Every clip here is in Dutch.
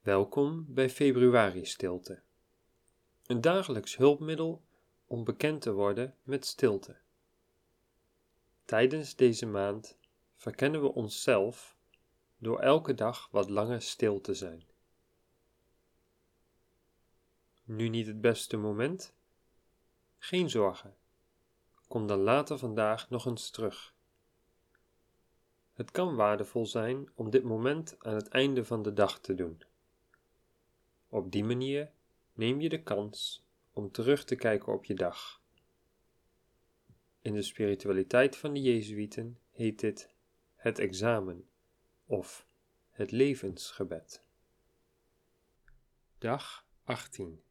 Welkom bij Februari Stilte, een dagelijks hulpmiddel om bekend te worden met stilte. Tijdens deze maand verkennen we onszelf door elke dag wat langer stil te zijn. Nu niet het beste moment? Geen zorgen. Kom dan later vandaag nog eens terug. Het kan waardevol zijn om dit moment aan het einde van de dag te doen. Op die manier neem je de kans om terug te kijken op je dag. In de spiritualiteit van de Jezuïeten heet dit het examen of het levensgebed. Dag 18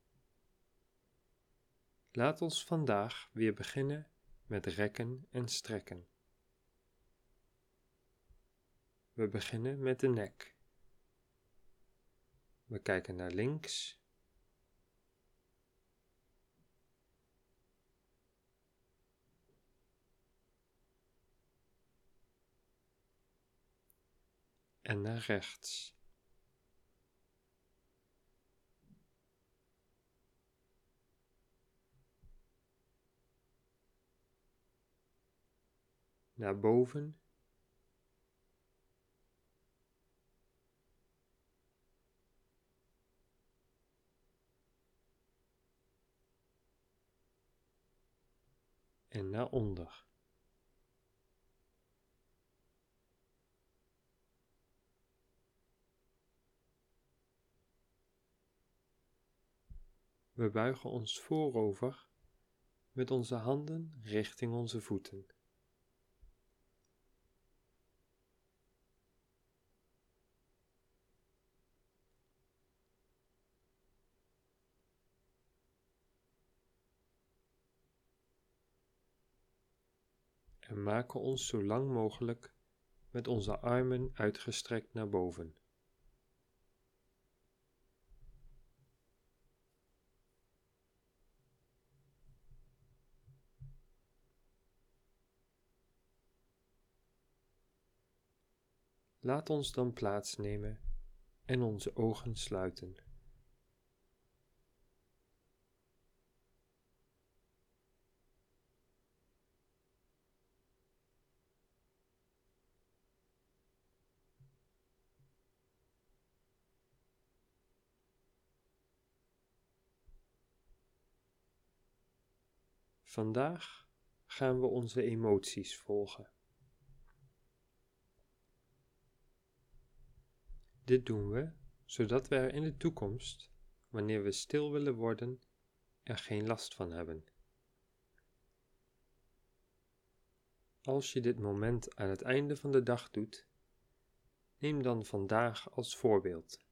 Laat ons vandaag weer beginnen met rekken en strekken. We beginnen met de nek. We kijken naar links. En naar rechts. Naar boven en naar onder. We buigen ons voorover met onze handen richting onze voeten. Maken ons zo lang mogelijk met onze armen uitgestrekt naar boven. Laat ons dan plaatsnemen en onze ogen sluiten. Vandaag gaan we onze emoties volgen. Dit doen we zodat we er in de toekomst, wanneer we stil willen worden, er geen last van hebben. Als je dit moment aan het einde van de dag doet, neem dan vandaag als voorbeeld.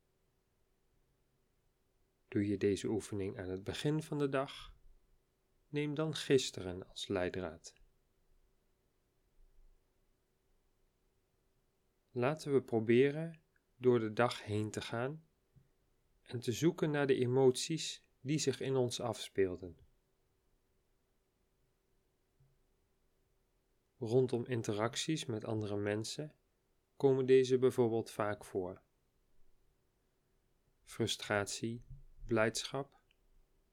Doe je deze oefening aan het begin van de dag, neem dan gisteren als leidraad. Laten we proberen door de dag heen te gaan en te zoeken naar de emoties die zich in ons afspeelden. Rondom interacties met andere mensen komen deze bijvoorbeeld vaak voor. Frustratie, blijdschap,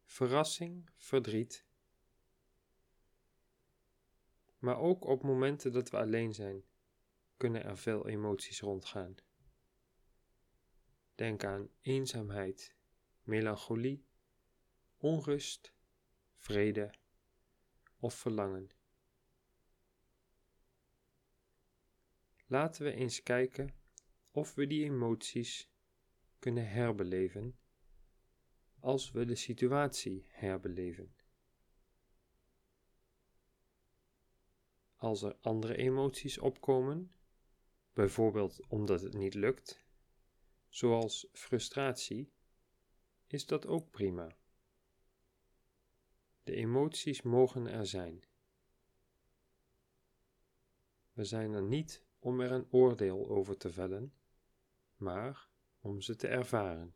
verrassing, verdriet maar ook op momenten dat we alleen zijn, kunnen er veel emoties rondgaan. Denk aan eenzaamheid, melancholie, onrust, vrede of verlangen. Laten we eens kijken of we die emoties kunnen herbeleven als we de situatie herbeleven. Als er andere emoties opkomen, bijvoorbeeld omdat het niet lukt, zoals frustratie, is dat ook prima. De emoties mogen er zijn. We zijn er niet om er een oordeel over te vellen, maar om ze te ervaren.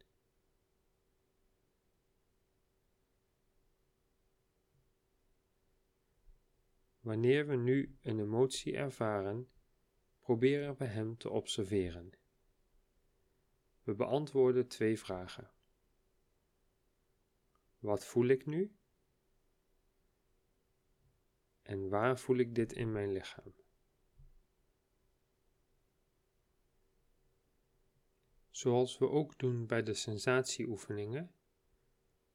Wanneer we nu een emotie ervaren, proberen we hem te observeren. We beantwoorden twee vragen. Wat voel ik nu? En waar voel ik dit in mijn lichaam? Zoals we ook doen bij de sensatieoefeningen,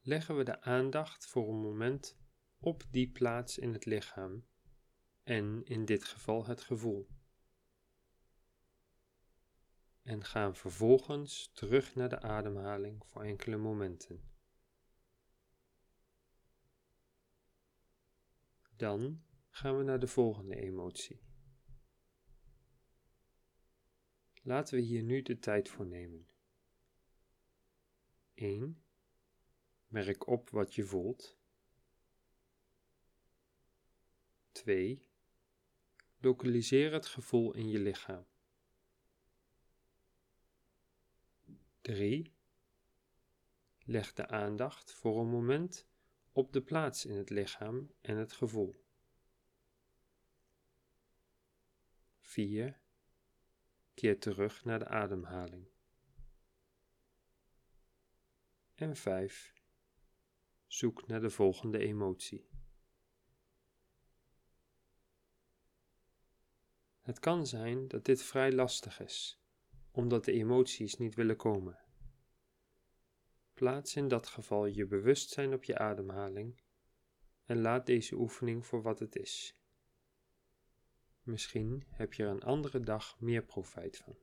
leggen we de aandacht voor een moment op die plaats in het lichaam en in dit geval het gevoel. En gaan vervolgens terug naar de ademhaling voor enkele momenten. Dan gaan we naar de volgende emotie. Laten we hier nu de tijd voor nemen. 1. Merk op wat je voelt. 2. Lokaliseer het gevoel in je lichaam. 3. Leg de aandacht voor een moment op de plaats in het lichaam en het gevoel. 4. Keer terug naar de ademhaling. En 5. Zoek naar de volgende emotie. Het kan zijn dat dit vrij lastig is, omdat de emoties niet willen komen. Plaats in dat geval je bewustzijn op je ademhaling en laat deze oefening voor wat het is. Misschien heb je er een andere dag meer profijt van.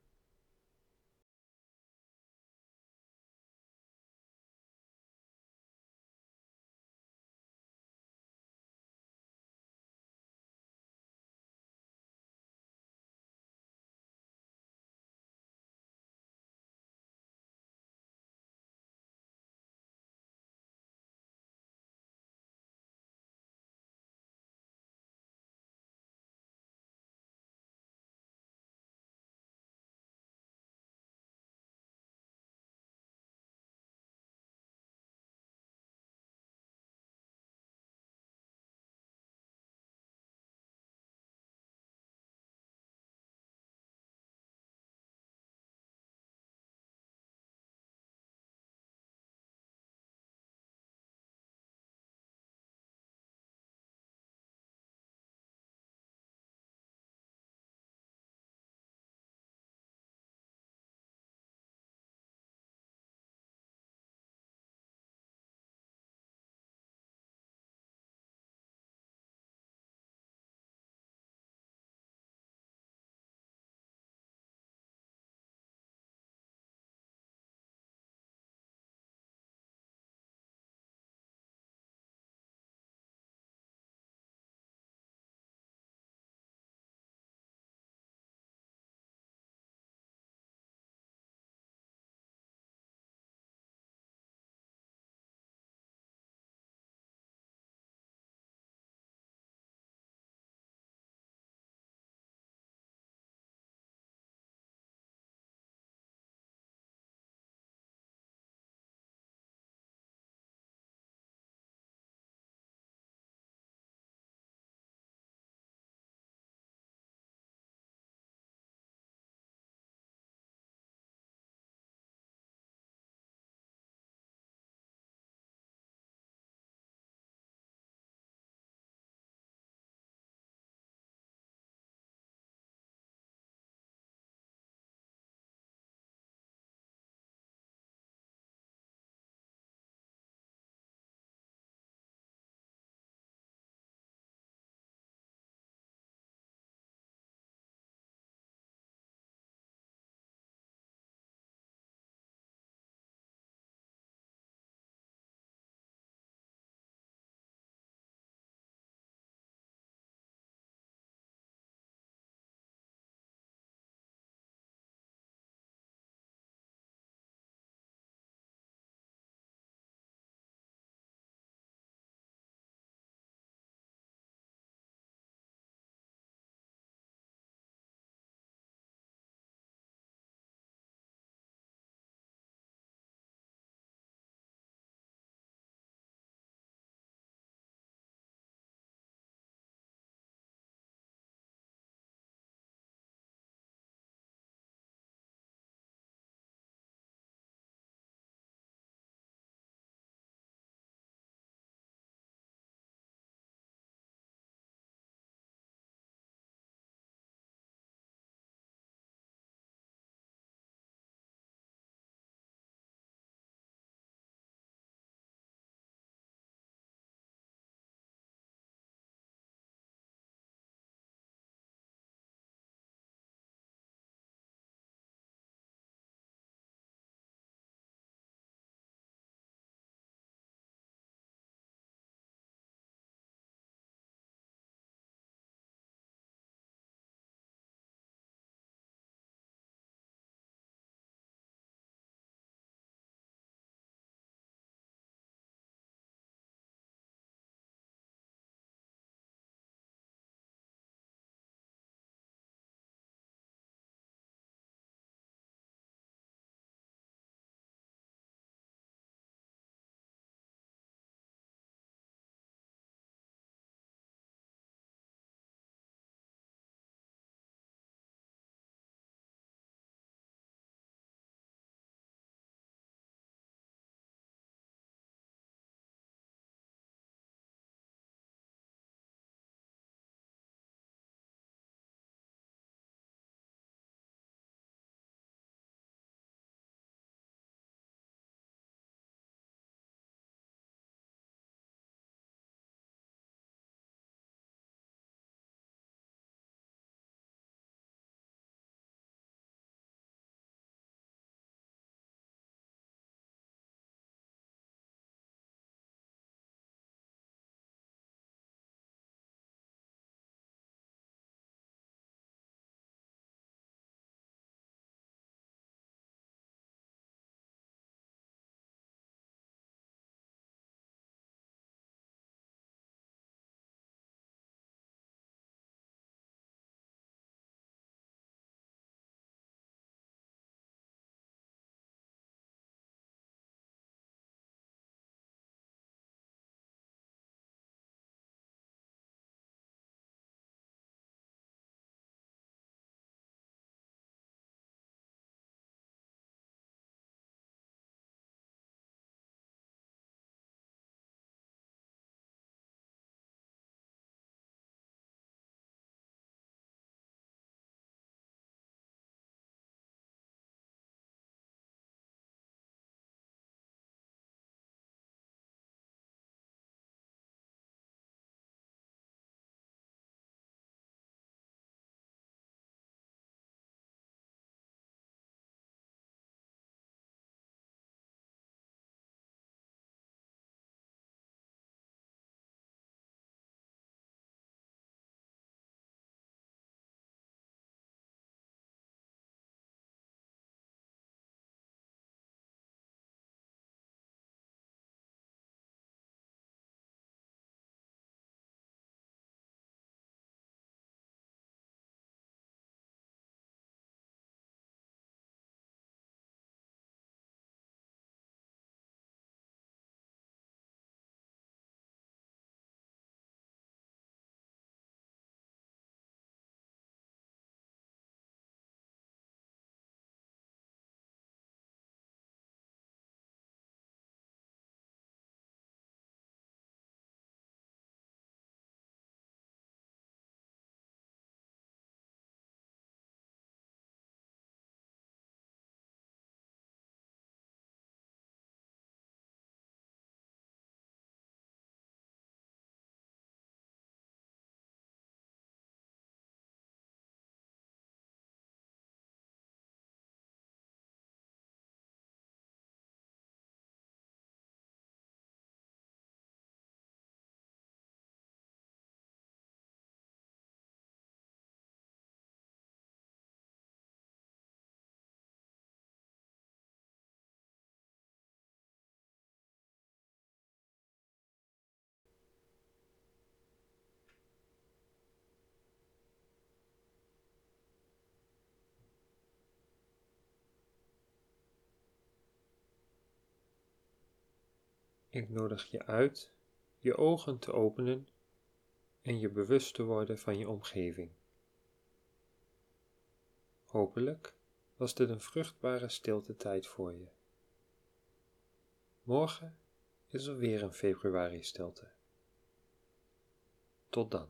Ik nodig je uit je ogen te openen en je bewust te worden van je omgeving. Hopelijk was dit een vruchtbare stilte tijd voor je. Morgen is er weer een februari stilte. Tot dan.